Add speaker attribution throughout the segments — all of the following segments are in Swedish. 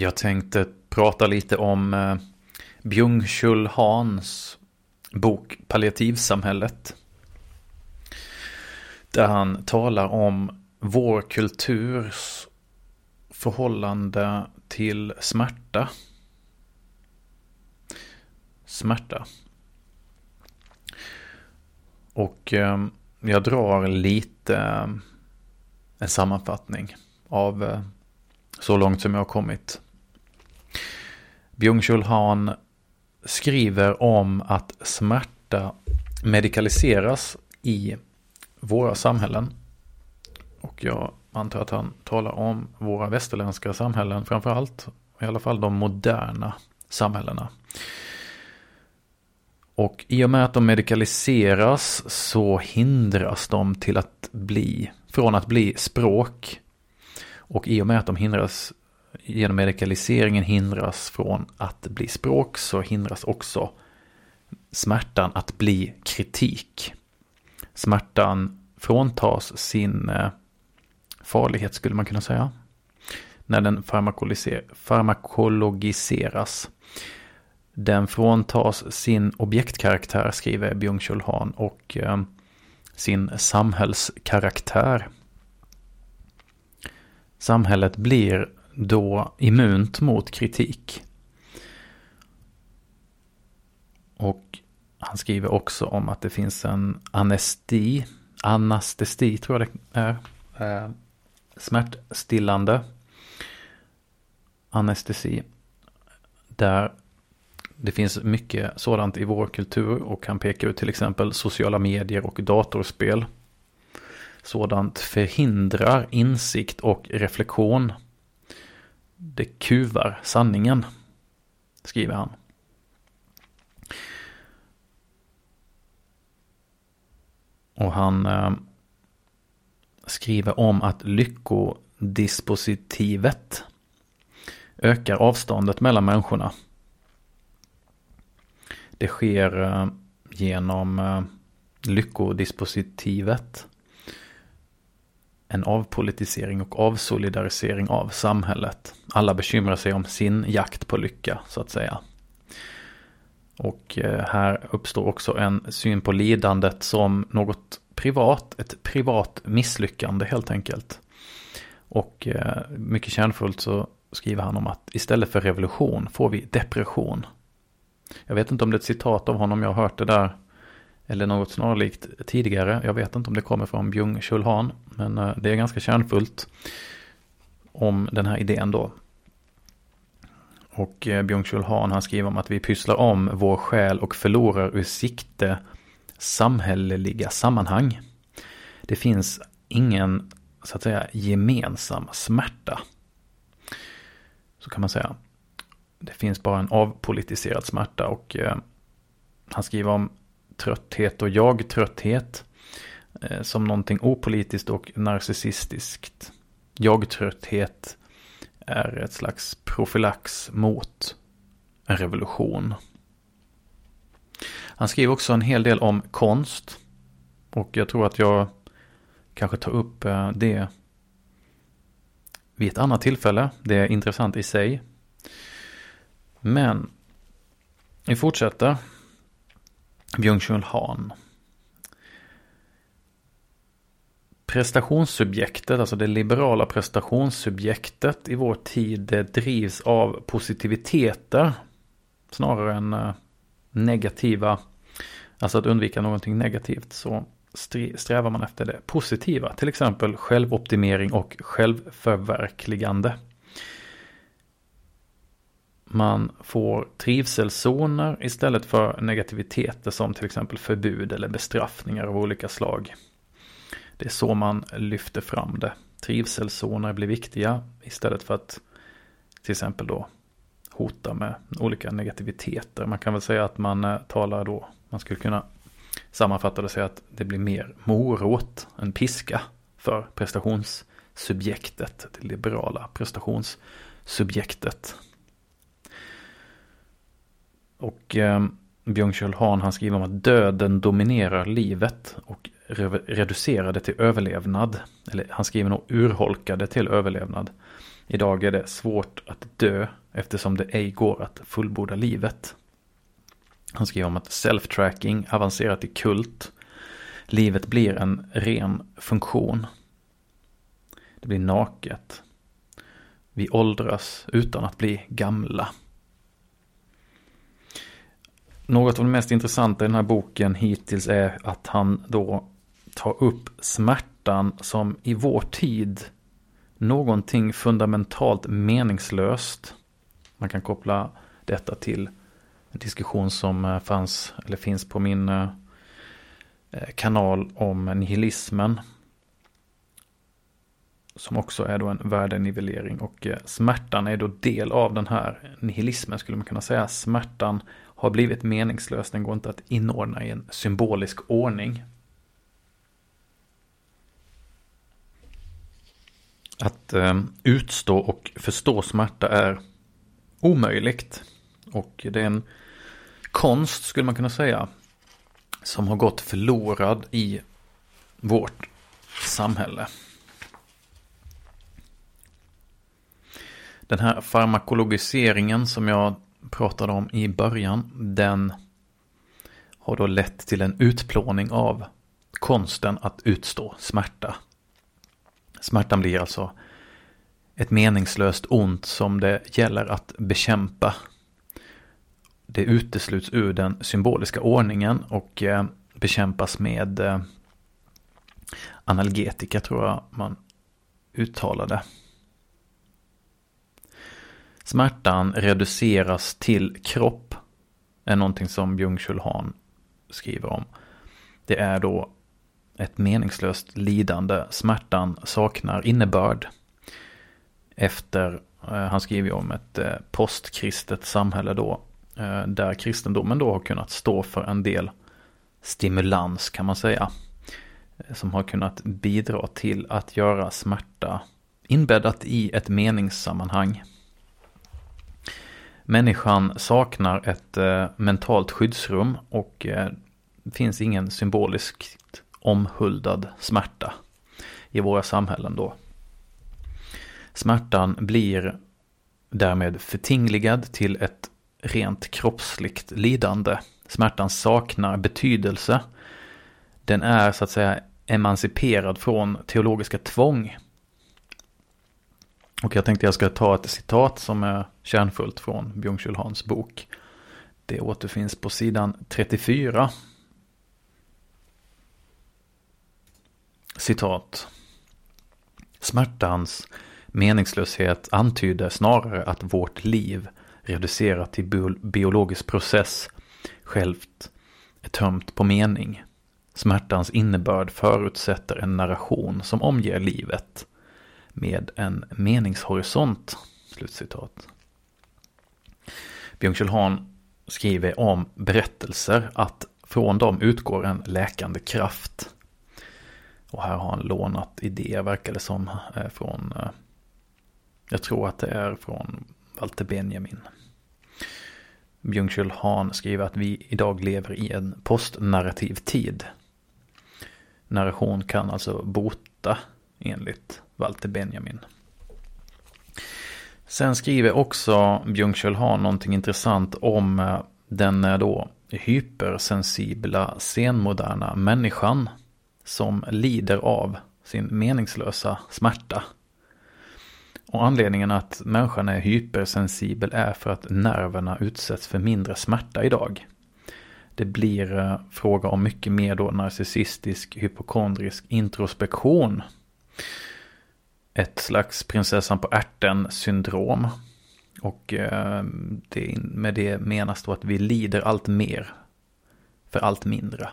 Speaker 1: Jag tänkte prata lite om eh, Byung-Chul Hans bok Palliativsamhället. Där han talar om vår kulturs förhållande till smärta. Smärta. Och eh, jag drar lite eh, en sammanfattning av eh, så långt som jag har kommit. Byung-Chul Han skriver om att smärta medikaliseras i våra samhällen. Och jag antar att han talar om våra västerländska samhällen framför allt. I alla fall de moderna samhällena. Och i och med att de medikaliseras så hindras de till att bli, från att bli språk. Och i och med att de hindras genom medikaliseringen hindras från att bli språk så hindras också smärtan att bli kritik. Smärtan fråntas sin eh, farlighet skulle man kunna säga. När den farmakologiseras. Den fråntas sin objektkaraktär skriver Byung-Chul Han och eh, sin samhällskaraktär. Samhället blir då immunt mot kritik. Och han skriver också om att det finns en anesti, anestesi tror jag det är, eh, smärtstillande anestesi. Där det finns mycket sådant i vår kultur och han pekar ut till exempel sociala medier och datorspel. Sådant förhindrar insikt och reflektion det kuvar sanningen, skriver han. Och han eh, skriver om att lyckodispositivet ökar avståndet mellan människorna. Det sker eh, genom eh, lyckodispositivet en avpolitisering och avsolidarisering av samhället. Alla bekymrar sig om sin jakt på lycka så att säga. Och eh, här uppstår också en syn på lidandet som något privat, ett privat misslyckande helt enkelt. Och eh, mycket kärnfullt så skriver han om att istället för revolution får vi depression. Jag vet inte om det är ett citat av honom, jag har hört det där eller något snarlikt tidigare. Jag vet inte om det kommer från Byung-Chul Han, men eh, det är ganska kärnfullt om den här idén då. Och eh, Byung-Chul Han han skriver om att vi pysslar om vår själ och förlorar ur sikte samhälleliga sammanhang. Det finns ingen, så att säga, gemensam smärta. Så kan man säga. Det finns bara en avpolitiserad smärta och eh, han skriver om trötthet och jag-trötthet eh, som någonting opolitiskt och narcissistiskt. Jag-trötthet är ett slags profylax mot en revolution. Han skriver också en hel del om konst. Och jag tror att jag kanske tar upp eh, det vid ett annat tillfälle. Det är intressant i sig. Men vi fortsätter. Byung-Chul Han. Prestationssubjektet, alltså det liberala prestationssubjektet i vår tid, det drivs av positiviteter snarare än eh, negativa, alltså att undvika någonting negativt. Så strävar man efter det positiva, till exempel självoptimering och självförverkligande. Man får trivselzoner istället för negativiteter som till exempel förbud eller bestraffningar av olika slag. Det är så man lyfter fram det. Trivselzoner blir viktiga istället för att till exempel då hota med olika negativiteter. Man kan väl säga att man eh, talar då, man skulle kunna sammanfatta det och säga att det blir mer morot än piska för prestationssubjektet, det liberala prestationssubjektet. Och eh, Björn Kjellhan Han skriver om att döden dominerar livet och re reducerar det till överlevnad. Eller han skriver nog urholkar det till överlevnad. Idag är det svårt att dö eftersom det ej går att fullborda livet. Han skriver om att self-tracking avancerat till kult. Livet blir en ren funktion. Det blir naket. Vi åldras utan att bli gamla. Något av det mest intressanta i den här boken hittills är att han då tar upp smärtan som i vår tid någonting fundamentalt meningslöst. Man kan koppla detta till en diskussion som eh, fanns, eller finns på min eh, kanal om nihilismen. Som också är då en värdenivellering och eh, smärtan är då del av den här nihilismen skulle man kunna säga. Smärtan har blivit meningslös, den går inte att inordna i en symbolisk ordning. Att eh, utstå och förstå smärta är omöjligt. Och det är en konst, skulle man kunna säga, som har gått förlorad i vårt samhälle. Den här farmakologiseringen som jag pratade om i början, den har då lett till en utplåning av konsten att utstå smärta. Smärtan blir alltså ett meningslöst ont som det gäller att bekämpa. Det utesluts ur den symboliska ordningen och eh, bekämpas med eh, analgetika tror jag man uttalade. Smärtan reduceras till kropp är någonting som Byung-Chul Han skriver om. Det är då ett meningslöst lidande. Smärtan saknar innebörd. Efter, eh, han skriver ju om ett eh, postkristet samhälle då. Eh, där kristendomen då har kunnat stå för en del stimulans kan man säga. Som har kunnat bidra till att göra smärta inbäddat i ett meningssammanhang. Människan saknar ett eh, mentalt skyddsrum och eh, det finns ingen symboliskt omhuldad smärta i våra samhällen då. Smärtan blir därmed förtingligad till ett rent kroppsligt lidande. Smärtan saknar betydelse. Den är så att säga emanciperad från teologiska tvång. Och jag tänkte jag ska ta ett citat som är kärnfullt från Byung-Chul Hans bok. Det återfinns på sidan 34 citat. Smärtans meningslöshet antyder snarare att vårt liv reducerat till biologisk process självt är tömt på mening. Smärtans innebörd förutsätter en narration som omger livet med en meningshorisont. Slutcitat. Byung-Chul skriver om berättelser att från dem utgår en läkande kraft. Och här har han lånat idéer, verkar det som, eh, från, eh, jag tror att det är från Walter Benjamin. Byung-Chul Han skriver att vi idag lever i en postnarrativ tid. Narration kan alltså bota Walter Benjamin. Sen skriver också Byung-Chul Han någonting intressant om eh, den eh, då hypersensibla senmoderna människan som lider av sin meningslösa smärta. Och anledningen att människan är hypersensibel är för att nerverna utsätts för mindre smärta idag. Det blir eh, fråga om mycket mer då narcissistisk hypokondrisk introspektion. Ett slags prinsessan på ärten syndrom. Och eh, det, med det menas då att vi lider allt mer för allt mindre.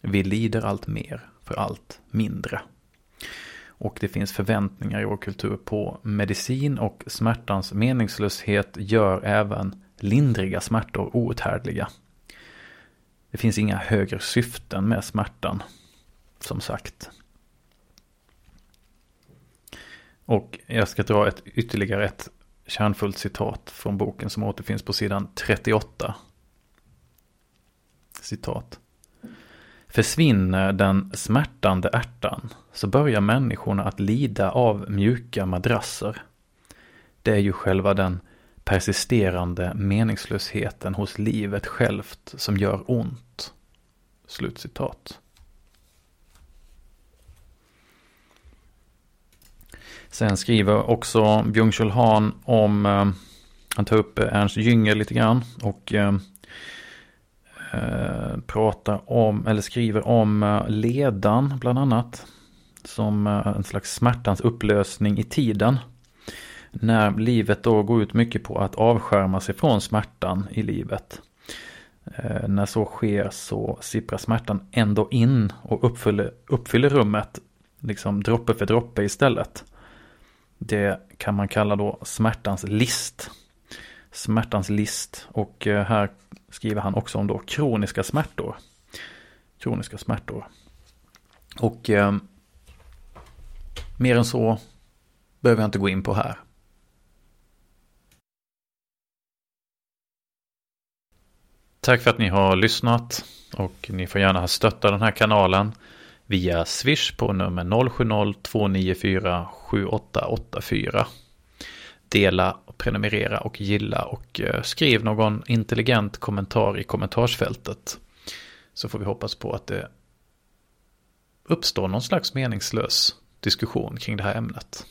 Speaker 1: Vi lider allt mer för allt mindre. Och det finns förväntningar i vår kultur på medicin och smärtans meningslöshet gör även lindriga smärtor outhärdliga. Det finns inga högre syften med smärtan, som sagt. Och jag ska dra ett, ytterligare ett kärnfullt citat från boken som återfinns på sidan 38. Citat. Försvinner den smärtande ärtan så börjar människorna att lida av mjuka madrasser. det är ju själva den persisterande meningslösheten hos livet självt som gör ont. Slutcitat. Sen skriver också Björn Han om, eh, han tar upp Ernst Jünger lite grann och eh, eh, pratar om, eller skriver om ledan bland annat. Som en slags smärtans upplösning i tiden. När livet då går ut mycket på att avskärma sig från smärtan i livet. När så sker så sipprar smärtan ändå in och uppfyller, uppfyller rummet. Liksom droppe för droppe istället. Det kan man kalla då smärtans list. Smärtans list. Och eh, här skriver han också om då kroniska smärtor. Kroniska smärtor. Och eh, mer än så behöver jag inte gå in på här. Tack för att ni har lyssnat och ni får gärna stötta den här kanalen via Swish på nummer 070-294 7884. Dela, prenumerera och gilla och eh, skriv någon intelligent kommentar i kommentarsfältet. Så får vi hoppas på att det uppstår någon slags meningslös diskussion kring det här ämnet.